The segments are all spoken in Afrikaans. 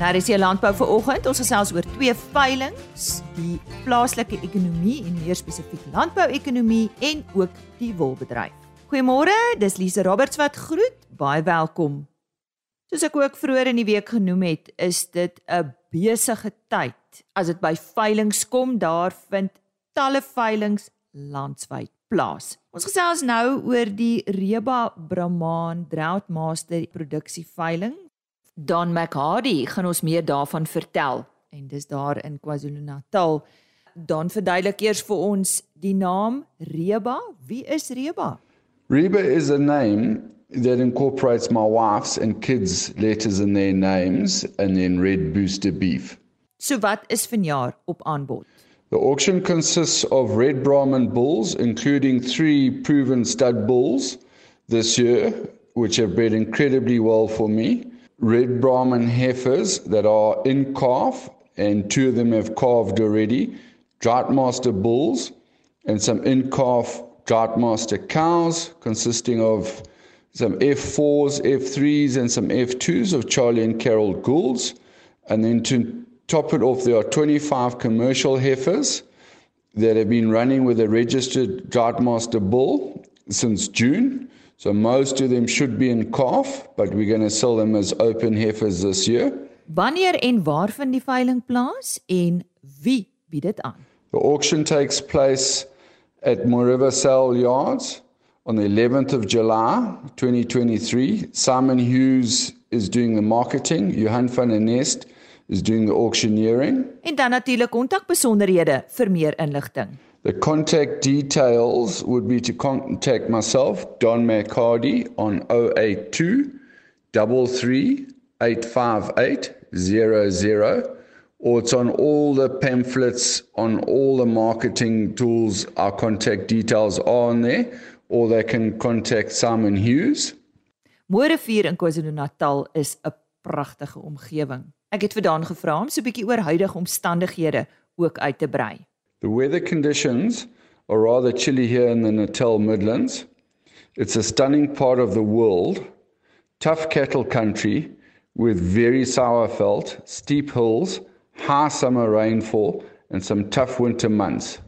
Nou is hier landbou vir oggend. Ons gesels oor twee veilinge, die plaaslike ekonomie en meer spesifiek landbou-ekonomie en ook die wolbedryf. Goeiemôre, dis Lise Roberts wat groet. Baie welkom. Soos ek ook vroeër in die week genoem het, is dit 'n besige tyd. As dit by veilinge kom, daar vind talle veilinge landwyd plaas. Ons gesels nou oor die Reba Brahman Droughtmaster produksie veiling Don McHardy gaan ons meer daarvan vertel en dis daar in KwaZulu-Natal. Don verduidelik eers vir ons die naam Reba. Wie is Reba? Reba is a name that incorporates my wife's and kids' letters in their names and then red booster beef. So wat is vanjaar op aanbod? The auction consists of red Brahman bulls including 3 proven stud bulls this year which have bred incredibly well for me. Red Brahman heifers that are in calf, and two of them have calved already, Droughtmaster bulls, and some in calf Droughtmaster cows, consisting of some F4s, F3s, and some F2s of Charlie and Carol Goulds. And then to top it off, there are 25 commercial heifers that have been running with a registered Droughtmaster bull since June. So most of them should be in calf, but we're going to sell them as open heifers this year. Wanneer en waar vind die veiling plaas en wie bied dit aan? The auction takes place at Moriva Sale Yards on the 11th of July 2023. Simon Hughes is doing the marketing, Johan van der Nest is doing the auctioneering. En dan natuurlik kontakbesonderhede vir meer inligting. The contact details would be to contact myself, Don McCarty, on 082 00, or it's on all the pamphlets, on all the marketing tools. Our contact details are on there, or they can contact Simon Hughes. Moorevier in KwaZulu-Natal is 'n pragtige omgewing. Ek het vir Daan gevra om so 'n bietjie oor huidige omstandighede ook uit te brei. The weather conditions are rather chilly here in the Natal Midlands. It's a stunning part of the world, tough cattle country with very sour felt, steep hills, high summer rainfall, and some tough winter months.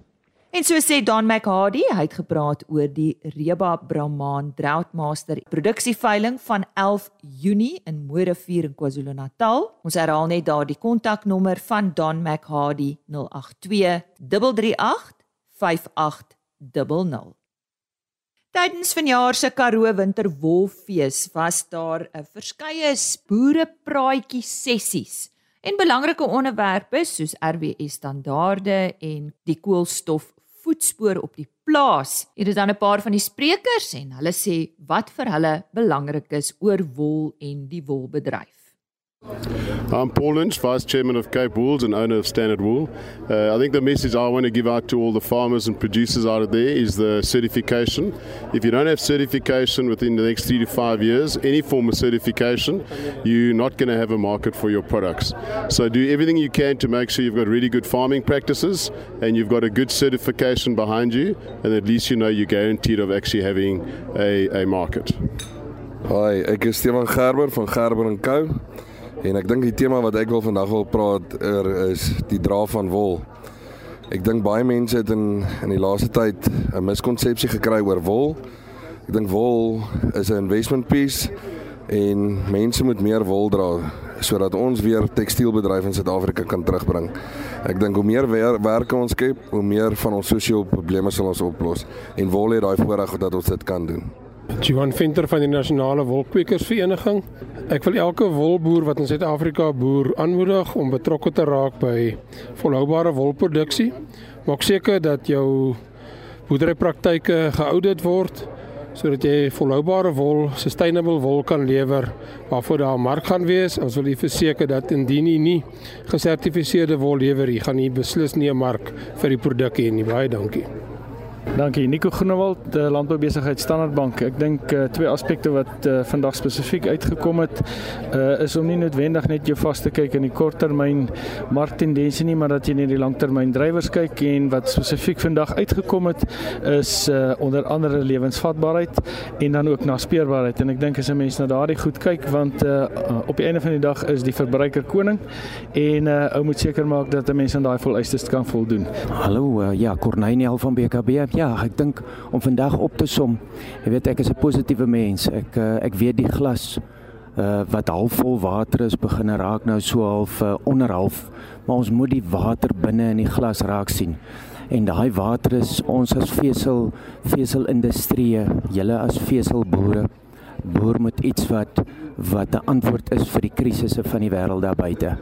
En so sê Don McHardy, hy het gepraat oor die Reba Brahman Droughtmaster produksieveiling van 11 Junie in Mooirivier in KwaZulu-Natal. Ons herhaal net daardie kontaknommer van Don McHardy 082 338 5800. Tydens vanjaar se Karoo Winterwolfees was daar 'n verskeie boerepraatjie sessies en belangrike onderwerpe soos RWS standaarde en die koolstof voetspoor op die plaas. Hier is dan 'n paar van die sprekers en hulle sê wat vir hulle belangrik is oor wol en die wolbedryf. I'm Paul Lynch, Vice Chairman of Cape Wools and owner of Standard Wool. Uh, I think the message I want to give out to all the farmers and producers out of there is the certification. If you don't have certification within the next three to five years, any form of certification, you're not going to have a market for your products. So do everything you can to make sure you've got really good farming practices and you've got a good certification behind you, and at least you know you're guaranteed of actually having a, a market. Hi, is Stefan Gerber van Gerber & Co. En ek dink die tema wat ek wil vandag wil praat oor is die dra van wol. Ek dink baie mense het in in die laaste tyd 'n miskonsepsie gekry oor wol. Ek dink wol is 'n investment piece en mense moet meer wol dra sodat ons weer tekstielbedryf in Suid-Afrika kan terugbring. Ek dink hoe meer wer werke ons skep, hoe meer van ons sosiale probleme sal ons oplos en wol het daai voorreg dat ons dit kan doen. Johan Venter van die Nasionale Wolkwekersvereniging. Ek wil elke wolboer wat in Suid-Afrika boer aanmoedig om betrokke te raak by volhoubare wolproduksie. Maak seker dat jou boerderypraktyke geaudit word sodat jy volhoubare wol, sustainable wol kan lewer waarvoor daar 'n mark gaan wees. Ons wil verseker dat indien jy nie gesertifiseerde wol lewer, jy gaan nie beslis nie 'n mark vir die produk hê nie. Baie dankie. Dankie. Nico Groenewald, uh, Landboubesigheid Standardbank. Ek dink uh, twee aspekte wat uh, vandag spesifiek uitgekom het uh, is om nie noodwendig net jou vas te kyk in die korttermyn marktendense nie, maar dat jy net die langtermyn drywers kyk. En wat spesifiek vandag uitgekom het is uh, onder andere lewensvatbaarheid en dan ook naspeurbaarheid. En ek dink as 'n mens na daardie goed kyk want uh, op die einde van die dag is die verbruiker koning. En uh, ou moet seker maak dat 'n mens aan daai vereistes kan voldoen. Hallo uh, ja, Corneille van BKB ja, ek dink om vandag op te som. Jy weet ek is 'n positiewe mens. Ek uh, ek weet die glas uh wat halfvol water is begin raak nou so half uh, onderhalf, maar ons moet die water binne in die glas raak sien. En daai water is ons as vesel veselindustrie, julle as veselboere boer met iets wat wat 'n antwoord is vir die krisisse van die wêreld daar buite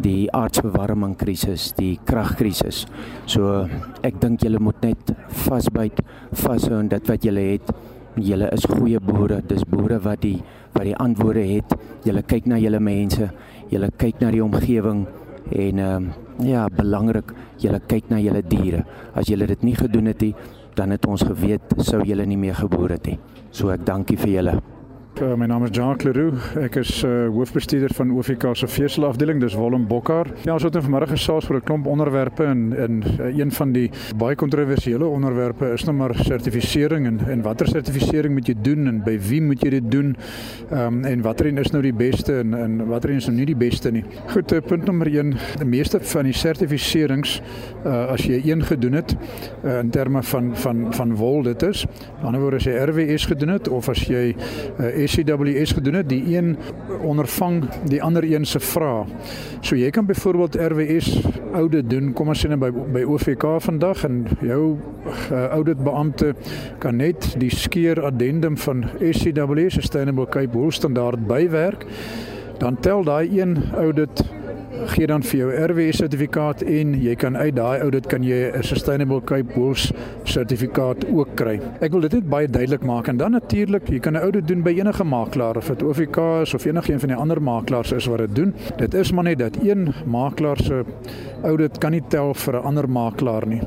die aardbewarming krisis, die kragkrisis. So ek dink julle moet net vasbyt, vashou aan dit wat julle het. Julle is goeie boere, dis boere wat die wat die antwoorde het. Julle kyk na julle mense, julle kyk na die omgewing en ehm um, ja, belangrik, julle kyk na julle diere. As julle dit nie gedoen het nie, dan het ons geweet sou julle nie meer geboor het nie. So ek dankie vir julle. Uh, my naam is Jacques Leroux. Ek is uh, hoofbestuurder van OVK se veselafdeling, dis Willem Bokkar. Ja, ons het nou vanmiddag gesels oor 'n klomp onderwerpe en en uh, een van die baie kontroversiële onderwerpe is nou maar sertifisering en en watter sertifisering moet jy doen en by wie moet jy dit doen? Ehm um, en watter een is nou die beste en en watter een is nou nie die beste nie. Goed, uh, punt nommer 1, die meeste van die sertifiserings uh, as jy een gedoen het uh, in terme van van van wol dit is. Aan die ander woorde as jy RWS gedoen het of as jy uh, SCWS gedoen het, die een ondervang die ander een se vrae. So jy kan byvoorbeeld RWS audit doen, kom ons sê net by by OVK vandag en jou uh, auditbeampte kan net die skeer addendum van SCWS Sustainable Cape Wool standaard bywerk. Dan tel daai een audit gee dan vir jou RWS sertifikaat en jy kan uit daai audit kan jy 'n Sustainable Cape Wools sertifikaat ook kry. Ek wil dit net baie duidelik maak en dan natuurlik, jy kan 'n audit doen by enige makelaar of dit OVK is of enige een van die ander makelaars is wat dit doen. Dit is maar net dat een makelaar se audit kan nie tel vir 'n ander makelaar nie.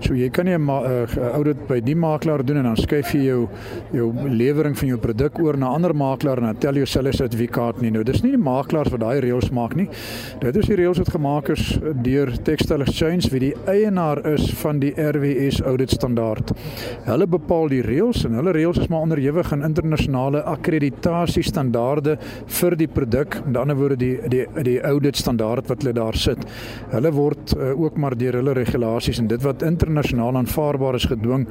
So jy kan 'n uh, audit by die makelaar doen en dan skuif jy jou jou lewering van jou produk oor na 'n ander makelaar en dan tel jy selfe sertifikaat nie. Nou dis nie die makelaars wat daai reëls maak nie. Dit is die reëls wat gemaak is deur Textile Exchange wie die eienaar is van die RWS audit standaard. Hulle bepaal die reëls en hulle reëls is maar onderhewig aan internasionale akkreditasie standaarde vir die produk. Met ander woorde die die die audit standaard wat hulle daar sit. Hulle word uh, ook maar deur hulle regulasies en dit wat internasionaal aanvaarbaar is gedwing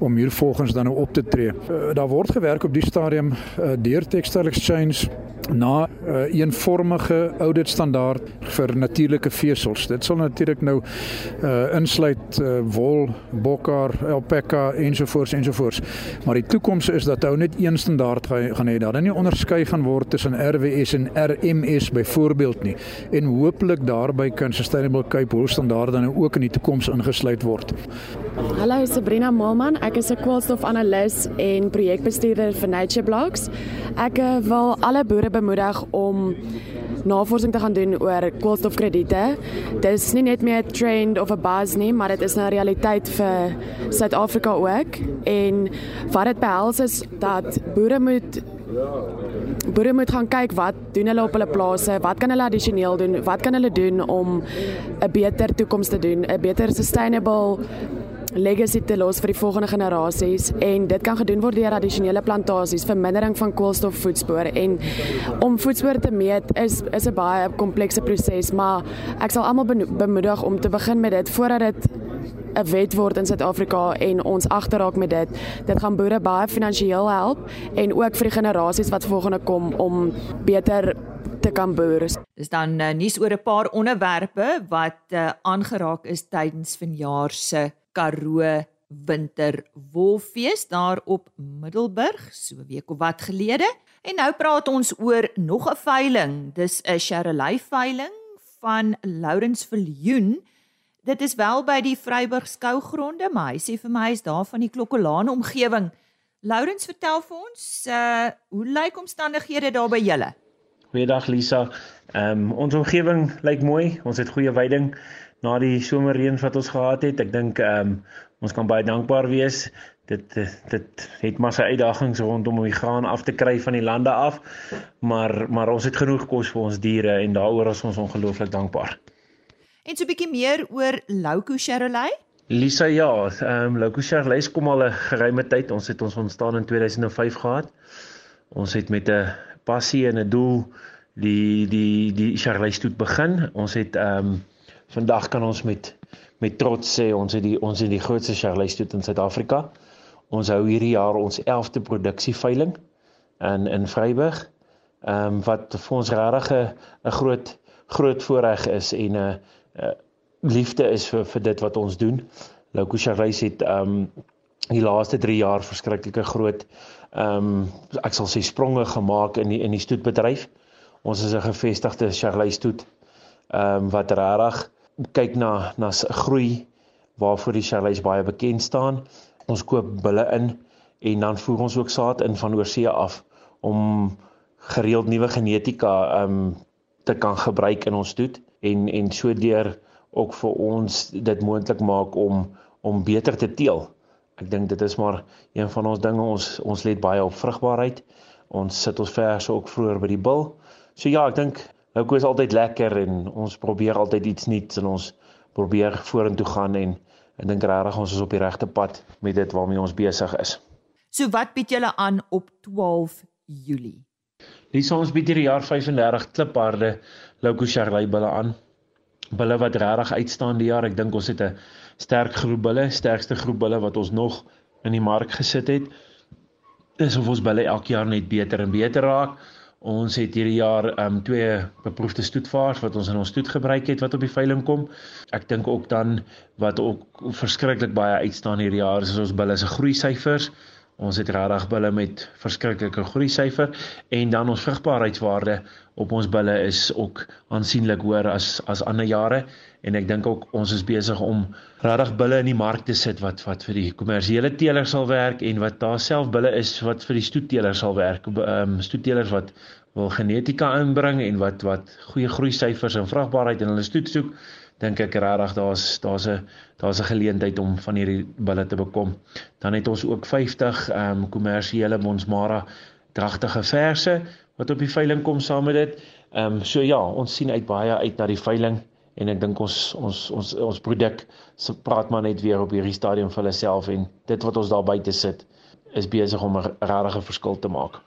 om hier volgens dan nou op te tree. Uh, daar word gewerk op die stadium uh, deur Textile Exchange na 'n uh, eenvormige audit standaard vir natuurlike vesels. Dit sal natuurlik nou uh insluit uh, wol, bokkar, alpaca ensovoorts ensovoorts. Maar die toekoms is dat hou net een standaard gaan hê. Daar dan nie onderskei gaan word tussen RWS en RMS byvoorbeeld nie. En hopelik daarbey kan Sustainable Cape Wool standaarde dan ook in die toekoms ingesluit word. Hallo Sabrina Moelman, ek is 'n koolstofanalis en projekbestuurder vir Nature Blocks. Ek uh, wil alle boere bemoedig om navorsing te gaan doen oor koolstofkrediete. Dit is nie net meer 'n trend of 'n buzz nie, maar dit is 'n realiteit vir Suid-Afrika ook en wat dit behels is dat boere moet Boere moet gaan kyk wat doen hulle op hulle plase, wat kan hulle addisioneel doen, wat kan hulle doen om 'n beter toekoms te doen, 'n beter sustainable legacy te los vir die volgende generasies en dit kan gedoen word deur addisionele plantasies, vermindering van koolstofvoetspoor en om voetspoor te meet is is 'n baie komplekse proses, maar ek sal almal bemoedig om te begin met dit voordat dit 'n wet word in Suid-Afrika en ons agterraak met dit. Dit gaan boere baie finansiëel help en ook vir die generasies wat volgende kom om beter te kan boer. Dis dan uh, nuus oor 'n paar onderwerpe wat uh, aangeraak is tydens vanjaar se Karoo Winter Wolfees daar op Middelburg so 'n week of wat gelede. En nou praat ons oor nog 'n veiling. Dis 'n Sherelay veiling van Lourens Viljoen. Dit is wel by die Vryburg skougronde, maar hy sê vir my is daar van die Klokkolane omgewing. Lourens, vertel vir ons, uh hoe lyk omstandighede daar by julle? Goeiedag Lisa. Ehm um, ons omgewing lyk mooi. Ons het goeie veiding na die somerreën wat ons gehad het. Ek dink ehm um, Ons kan baie dankbaar wees. Dit dit het maar sy uitdagings rondom om die graan af te kry van die lande af. Maar maar ons het genoeg kos vir ons diere en daaroor is ons ongelooflik dankbaar. En so 'n bietjie meer oor Louko Charolais? Lisa ja, ehm um, Louko Charolais kom al 'n geruime tyd. Ons het ons ontstaan in 2005 gehad. Ons het met 'n passie en 'n doel die die die Charolais stoet begin. Ons het ehm um, vandag kan ons met met trots sê ons het die ons het die grootste Charolais stoet in Suid-Afrika. Ons hou hierdie jaar ons 11de produksieveiling in in Vryburg. Ehm um, wat vir ons regtig 'n groot groot voorreg is en 'n uh, uh, liefde is vir vir dit wat ons doen. Louko Charolais het ehm um, die laaste 3 jaar verskriklike groot ehm um, ek sal sê spronge gemaak in die in die stoetbedryf. Ons is 'n gevestigde Charolais stoet ehm um, wat regtig kyk na na groei waarvoor die Charolais baie bekend staan. Ons koop bulle in en dan voer ons ook saad in van oorsee af om gereeld nuwe genetika um, te kan gebruik in ons stoet en en sodoor ook vir ons dit moontlik maak om om beter te teel. Ek dink dit is maar een van ons dinge ons ons let baie op vrugbaarheid. Ons sit ons verse ook vroeër by die bil. So ja, ek dink nou is altyd lekker en ons probeer altyd iets nuuts en ons probeer vorentoe gaan en ek dink regtig ons is op die regte pad met dit waarmee ons besig is. So wat bied julle aan op 12 Julie? Lisa ons bied hierdie jaar 35 klipharde Loco Charley bulle aan. Bulle wat regtig uitstaan die jaar. Ek dink ons het 'n sterk groep bulle, sterkste groep bulle wat ons nog in die mark gesit het. Dis of ons bulle elke jaar net beter en beter raak. Ons het hierdie jaar um twee beproefde stoetvaars wat ons in ons stoet gebruik het wat op die veiling kom. Ek dink ook dan wat ook verskriklik baie uitstaan hierdie jaar is ons bulle se groei syfers. Ons het regtig bulle met verskriklike groei syfer en dan ons vrugbaarheidswaarde op ons bulle is ook aansienlik hoër as as ander jare en ek dink ook ons is besig om regtig bulle in die mark te sit wat wat vir die kommersiële teelers sal werk en wat daar self bulle is wat vir die stoetteelers sal werk. Ehm stoetteelers wat wil genetika inbring en wat wat goeie groei syfers en vrugbaarheid in hulle stoet soek, dink ek regtig daar's daar's 'n daar's 'n geleentheid om van hierdie bulle te bekom. Dan het ons ook 50 ehm um, kommersiële Monsmara dragtige verse wat op die veiling kom saam met dit. Ehm um, so ja, ons sien uit baie uit na die veiling en ek dink ons ons ons ons produk se praat maar net weer op hierdie stadium vir hulle self en dit wat ons daar buite sit is besig om 'n regte verskil te maak.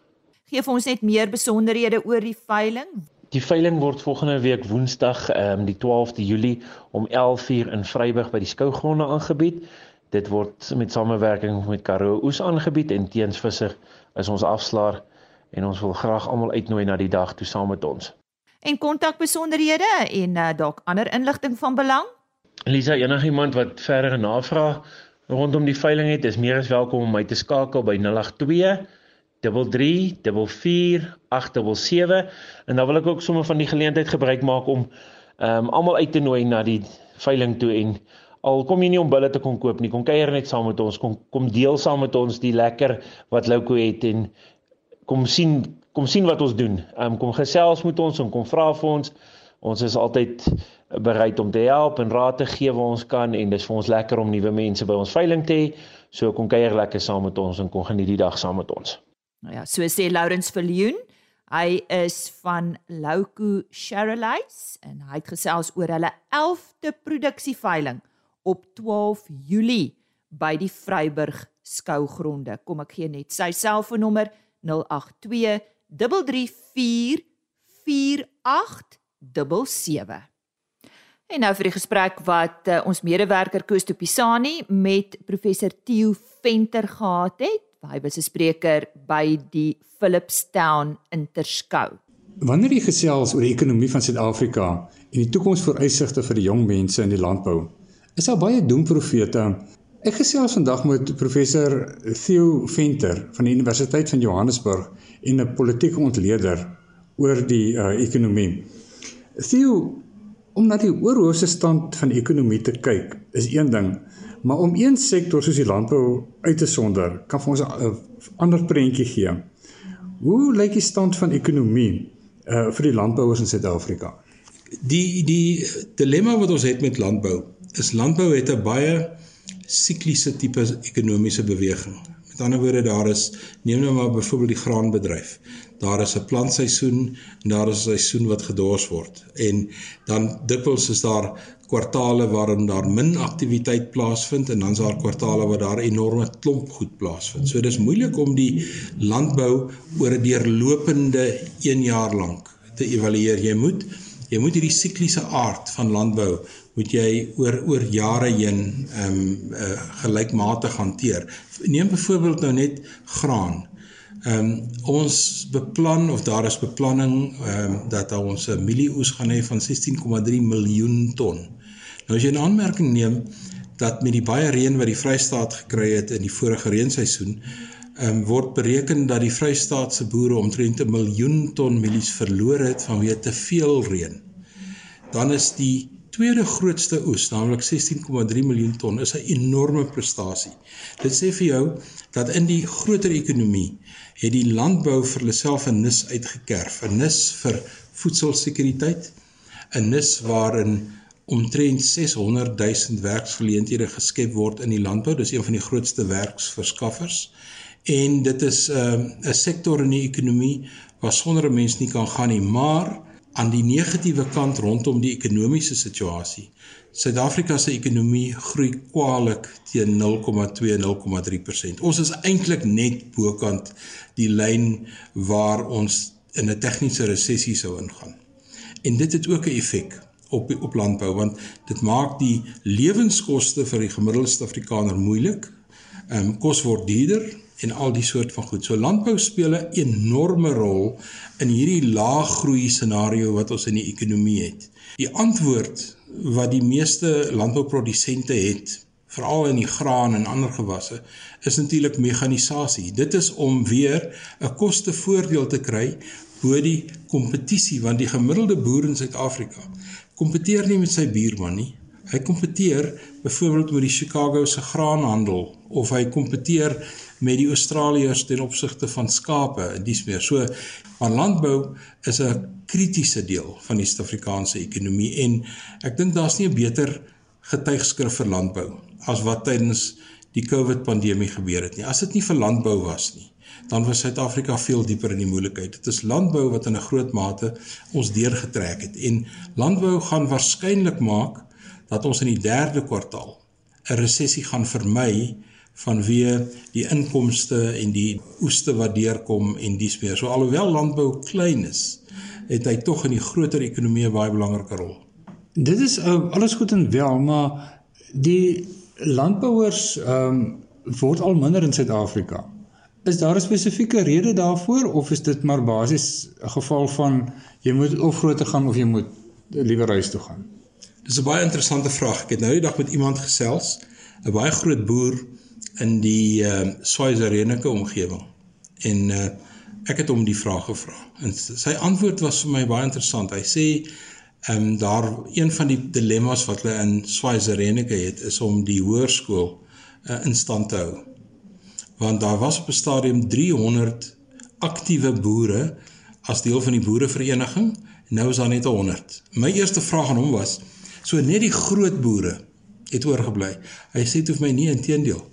Geef ons net meer besonderhede oor die veiling. Die veiling word volgende week Woensdag, ehm um, die 12de Julie om 11:00 in Vryburg by die skougronde aangebied. Dit word met samewerking met Karoo Oes aangebied en Teens Visser is ons afslaer en ons wil graag almal uitnooi na die dag toe saam met ons en kontakbesonderhede en uh, dalk ander inligting van belang? Lisa, enigiemand wat verdere navraag rondom die veiling het, is meer as welkom om my te skakel by 082 334487 en dan wil ek ook sommer van die geleentheid gebruik maak om ehm um, almal uit te nooi na die veiling toe en al kom jy nie om bulle te kom koop nie, kom kuier net saam met ons, kom kom deel saam met ons die lekker wat Louko het en kom sien kom sien wat ons doen. Ehm um, kom gesels met ons en kom vra vir ons. Ons is altyd bereid om te help en raad te gee waar ons kan en dis vir ons lekker om nuwe mense by ons veiling te hê. So kom kuier lekker saam met ons en kom geniet die dag saam met ons. Nou ja, so sê Lawrence Viljoen. Hy is van Louko Charolais en hy het gesels oor hulle 11de produksieveiling op 12 Julie by die Vryburg skougronde. Kom ek gee net sy selfoonnommer 082 3344877. En nou vir die gesprek wat uh, ons medewerker Koos Topisani met professor Theo Venter gehad het. Hy was 'n spreker by die Philipstown Interskou. Wanneer jy gesels oor die ekonomie van Suid-Afrika en die toekomsvooruitsigte vir die jong mense in die landbou, is daar baie doemprofete Ek gesels vandag met professor Theo Venter van die Universiteit van Johannesburg en 'n politieke ontleder oor die uh, ekonomie. Theo, om na die oorhoofse stand van die ekonomie te kyk, is een ding, maar om een sektor soos die landbou uit te sonder, kan vir ons 'n ander prentjie gee. Hoe lyk die stand van ekonomie uh, vir die landbouers in Suid-Afrika? Die die dilemma wat ons het met landbou is landbou het 'n baie sikliese tipe ekonomiese beweging. Met ander woorde daar is neem nou maar byvoorbeeld die graanbedryf. Daar is 'n plantseisoen en daar is 'n seisoen wat gedors word. En dan dikwels is daar kwartale waarin daar min aktiwiteit plaasvind en dan is daar kwartale waar daar enorme klomp goed plaasvind. So dis moeilik om die landbou oor 'n deurlopende 1 jaar lank te evalueer. Jy moet jy moet hierdie sikliese aard van landbou moet jy oor oor jare heen ehm um, uh, gelykmatig hanteer. Neem byvoorbeeld nou net graan. Ehm um, ons beplan of daar is beplanning ehm um, dat ons 'n mielieoes gaan hê van 16,3 miljoen ton. Nou as jy 'n aanmerking neem dat met die baie reën wat die Vrystaat gekry het in die vorige reenseisoen, ehm um, word bereken dat die Vrystaat se boere omtrent 'n miljoen ton mielies verloor het vanweë te veel reën. Dan is die tweede grootste oes, naamlik 16,3 miljoen ton, is 'n enorme prestasie. Dit sê vir jou dat in die groter ekonomie het die landbou vir hulle self 'n nis uitgekerf, 'n nis vir voedselsekuriteit, 'n nis waarin omtrent 600 000 werksgeleenthede geskep word in die landbou. Dis een van die grootste werksverskaffers. En dit is 'n uh, 'n sektor in die ekonomie waar sonder 'n mens nie kan gaan nie, maar aan die negatiewe kant rondom die ekonomiese situasie. Suid-Afrika se ekonomie groei kwaliek teen 0,2-0,3%. Ons is eintlik net bokant die lyn waar ons in 'n tegniese resessie sou ingaan. En dit het ook 'n effek op op landbou want dit maak die lewenskoste vir die gemiddelde Suid-Afrikaner moeilik. Ehm um, kos word duurder en al die soort van goed. So landbou speel 'n enorme rol in hierdie lae groei scenario wat ons in die ekonomie het. Die antwoord wat die meeste landbouprodusente het, veral in die graan en ander gewasse, is natuurlik mekanisasie. Dit is om weer 'n kostevoordeel te kry bo die kompetisie want die gemiddelde boer in Suid-Afrika kompeteer nie met sy buurman nie. Hy kompeteer byvoorbeeld met die Chicago se graanhandel of hy kompeteer met die Australiërs ten opsigte van skape en dis meer. So maar landbou is 'n kritiese deel van die Suid-Afrikaanse ekonomie en ek dink daar's nie 'n beter getuigskrif vir landbou as wat tydens die COVID pandemie gebeur het nie. As dit nie vir landbou was nie, dan was Suid-Afrika veel dieper in die moeilikheid. Dit is landbou wat in 'n groot mate ons deurgetrek het en landbou gaan waarskynlik maak dat ons in die 3de kwartaal 'n resessie gaan vermy vanweë die inkomste en die oeste wat deurkom en dies meer. So alhoewel landbou klein is, het hy tog in die groter ekonomie 'n baie belangrike rol. Dit is uh, alles goed en wel, maar die landbouers ehm um, word al minder in Suid-Afrika. Is daar 'n spesifieke rede daarvoor of is dit maar basies 'n geval van jy moet of groot te gaan of jy moet liewer huis toe gaan? Dis 'n baie interessante vraag. Ek het nou die dag met iemand gesels, 'n baie groot boer in die uh Swazirenike omgewing. En uh ek het hom die vraag gevra. En sy antwoord was vir my baie interessant. Hy sê ehm um, daar een van die dilemma's wat hulle in Swazirenike het is om die hoërskool uh, in stand te hou want daar was op 'n stadium 300 aktiewe boere as deel van die boerevereniging en nou is daar net 100. My eerste vraag aan hom was: "So net die groot boere het oorgebly?" Hy sê dit hoef my nie inteendeel.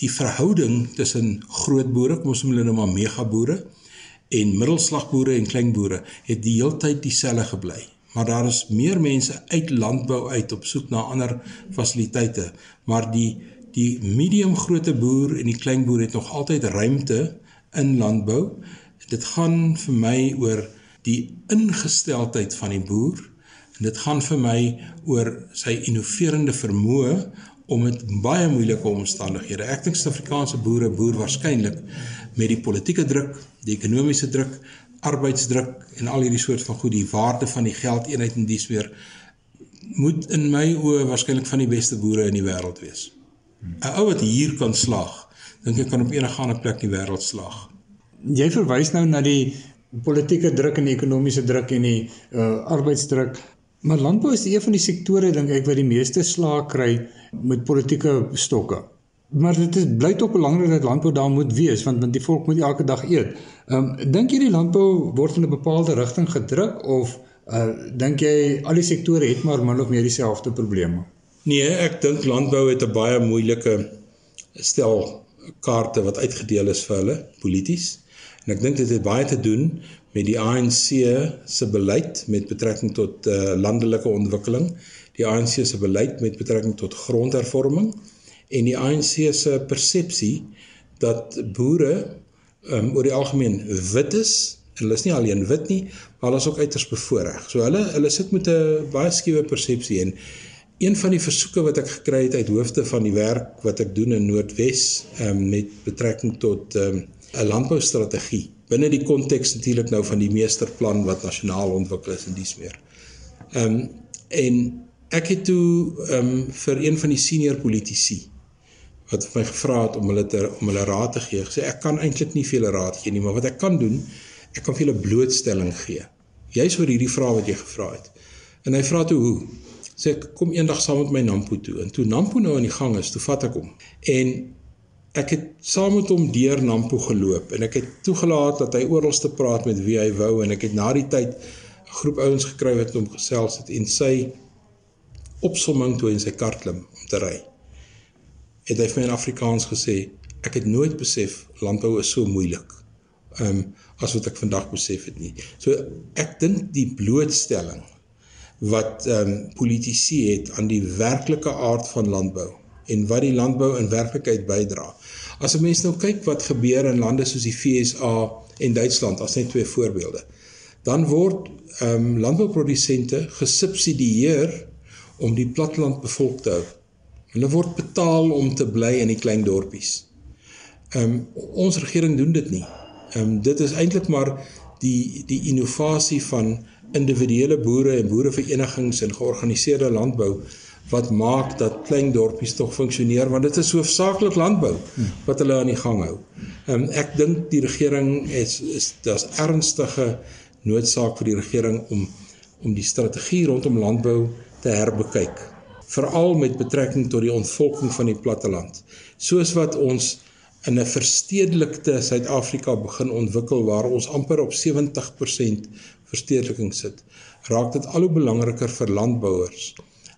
Die verhouding tussen groot boere, kom ons noem hulle nou maar megaboere en middelslagboere en kleinboere het die heeltyd dieselfde gebly. Maar daar is meer mense uit landbou uit op soek na ander fasiliteite, maar die die medium grootte boer en die klein boer het nog altyd ruimte in landbou. Dit gaan vir my oor die ingesteldheid van die boer en dit gaan vir my oor sy innoverende vermoë om met baie moeilike omstandighede. Ek dink Suid-Afrikaanse boere boer waarskynlik met die politieke druk, die ekonomiese druk, arbeidsdruk en al hierdie soort van goed, die waarde van die geldeenheid en dies weer moet in my oë waarskynlik van die beste boere in die wêreld wees. 'n ou wat hier kan slag, dink ek kan op enige ander plek in die wêreld slag. Jy verwys nou na die politieke druk en die ekonomiese druk en die uh, arbeidsdruk. Maar landbou is een van die sektore dink ek wat die meeste slaag kry met politieke stokke. Maar dit is bly tog belangrik dat landbou daar moet wees want want die volk moet elke dag eet. Ehm um, dink jy die landbou word in 'n bepaalde rigting gedruk of uh dink jy al die sektore het maar min of meer dieselfde probleme? Nee, ek dink landbou het 'n baie moeilike stel kaarte wat uitgedeel is vir hulle polities. En ek dink dit het baie te doen met die ANC se beleid met betrekking tot uh, landelike ontwikkeling, die ANC se beleid met betrekking tot grondhervorming en die ANC se persepsie dat boere um, oor die algemeen wit is en hulle is nie alleen wit nie, maar hulle is ook uiters bevoordeel. So hulle hulle sit met 'n baie skiewe persepsie en een van die versoeke wat ek gekry het uit hoofde van die werk wat ek doen in Noordwes um, met betrekking tot 'n um, landboustrategie binne die konteks natuurlik nou van die meesterplan wat nasionaal ontwikkel is en dies meer. Ehm um, en ek het toe ehm um, vir een van die senior politici wat my gevra het om hulle te om hulle raad te gee. Gesê ek kan eintlik nie vir hulle raad gee nie, maar wat ek kan doen, ek kan vir hulle blootstelling gee. Jy's oor hierdie vraag wat jy gevra het. En hy vra toe hoe? Sê ek kom eendag saam met my Nampo toe. En toe Nampo nou aan die gang is, toe vat ek hom. En ek het saam met hom deur Nampo geloop en ek het toegelaat dat hy oral te praat met wie hy wou en ek het na die tyd 'n groep ouens gekry wat hom gesels het en sy opsomming toe in sy kar klim om te ry het hy vir my in Afrikaans gesê ek het nooit besef landbou is so moeilik. Ehm um, as wat ek vandag besef het nie. So ek dink die blootstelling wat ehm um, politici het aan die werklike aard van landbou en wat die landbou in werklikheid bydra. As 'n mens nou kyk wat gebeur in lande soos die FSA en Duitsland as net twee voorbeelde, dan word ehm um, landbouprodusente gesubsidieer om die platteland bevolk te hou. Hulle word betaal om te bly in die klein dorpies. Ehm um, ons regering doen dit nie. Ehm um, dit is eintlik maar die die innovasie van individuele boere en boereverenigings en georganiseerde landbou wat maak dat klein dorpies tog funksioneer want dit is hoofsaaklik landbou wat hulle aan die gang hou. Ehm ek dink die regering is is daar's ernstige noodsaak vir die regering om om die strategie rondom landbou te herbekyk veral met betrekking tot die ontvolking van die platteland. Soos wat ons in 'n verstedelikte Suid-Afrika begin ontwikkel waar ons amper op 70% verstedeliking sit, raak dit al hoe belangriker vir landbouers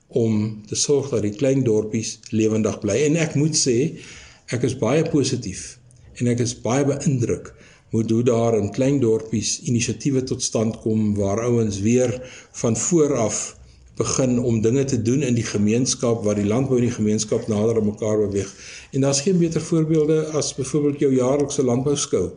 om te sorg dat die klein dorpies lewendig bly. En ek moet sê, ek is baie positief en ek is baie beïndruk hoe daar in klein dorpies inisiatiewe tot stand kom waar ouens weer van voor af begin om dinge te doen in die gemeenskap waar die landbou en die gemeenskap nader aan mekaar beweeg. En daar's geen beter voorbeelde as byvoorbeeld jou jaarlikse landbouskou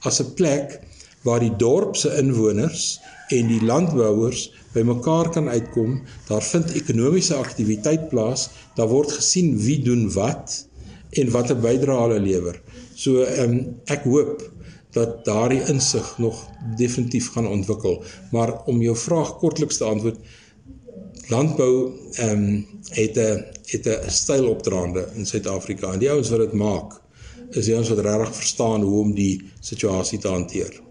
as 'n plek waar die dorp se inwoners en die landbouers bymekaar kan uitkom. Daar vind ekonomiese aktiwiteit plaas. Daar word gesien wie doen wat en watter bydrae hulle lewer. So um, ek hoop dat daardie insig nog definitief gaan ontwikkel. Maar om jou vraag kortliks te antwoord, landbou ehm um, het 'n het 'n styl opdraande in Suid-Afrika en die ouens wat dit maak is die ouens wat regtig verstaan hoe om die situasie te hanteer.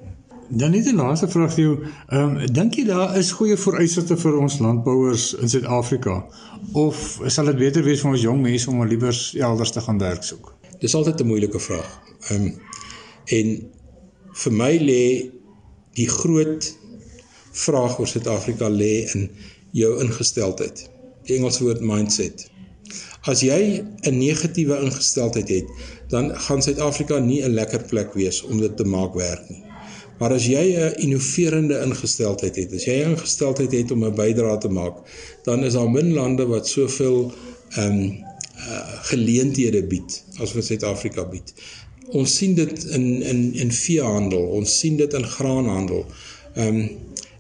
Dan net 'n laaste vraag vir jou. Ehm um, dink jy daar is goeie vooruitsigte vir ons landbouers in Suid-Afrika of sal dit beter wees vir ons jong mense om liewer elders te gaan werk soek? Dis altyd 'n moeilike vraag. Ehm um, en vir my lê die groot vraag oor Suid-Afrika lê in jou ingesteldheid. Die Engelse woord mindset. As jy 'n negatiewe ingesteldheid het, dan gaan Suid-Afrika nie 'n lekker plek wees om dit te maak werk nie. Maar as jy 'n innoverende ingesteldheid het, as jy 'n ingesteldheid het om 'n bydrae te maak, dan is daar min lande wat soveel ehm um, uh, geleenthede bied as wat Suid-Afrika bied. Ons sien dit in in in veehandel, ons sien dit in graanhandel. Ehm um,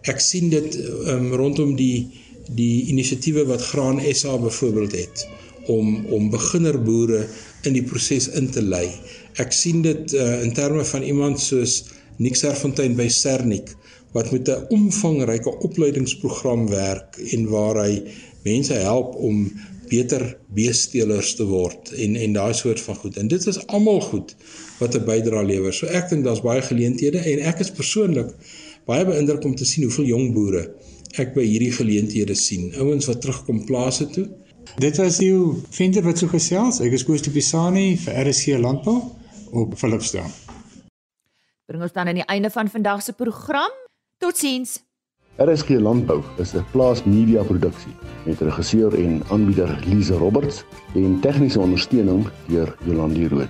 ek sien dit um, rondom die die inisiatiewe wat Graan SA byvoorbeeld het om om beginnerboere in die proses in te lei. Ek sien dit uh, in terme van iemand soos Nick Serfontein by Sernik wat met 'n omvangryke opleidingsprogram werk en waar hy mense help om beter beesteelers te word en en daai soort van goed. En dit is almal goed wat 'n bydrae lewer. So ek dink daar's baie geleenthede en ek is persoonlik baie beïndruk om te sien hoeveel jong boere ek by hierdie geleenthede sien. Ouens wat terugkom plase toe. Dit was jou venter wat so gesels. Ek is Koos de Pisani vir RSC Landbou op Philipston. Bring ons dan aan die einde van vandag se program. Totsiens. RSG Landbou is 'n plaas media produksie met regisseur en aanbieder Lize Roberts en tegniese ondersteuning deur Jolande Rooi.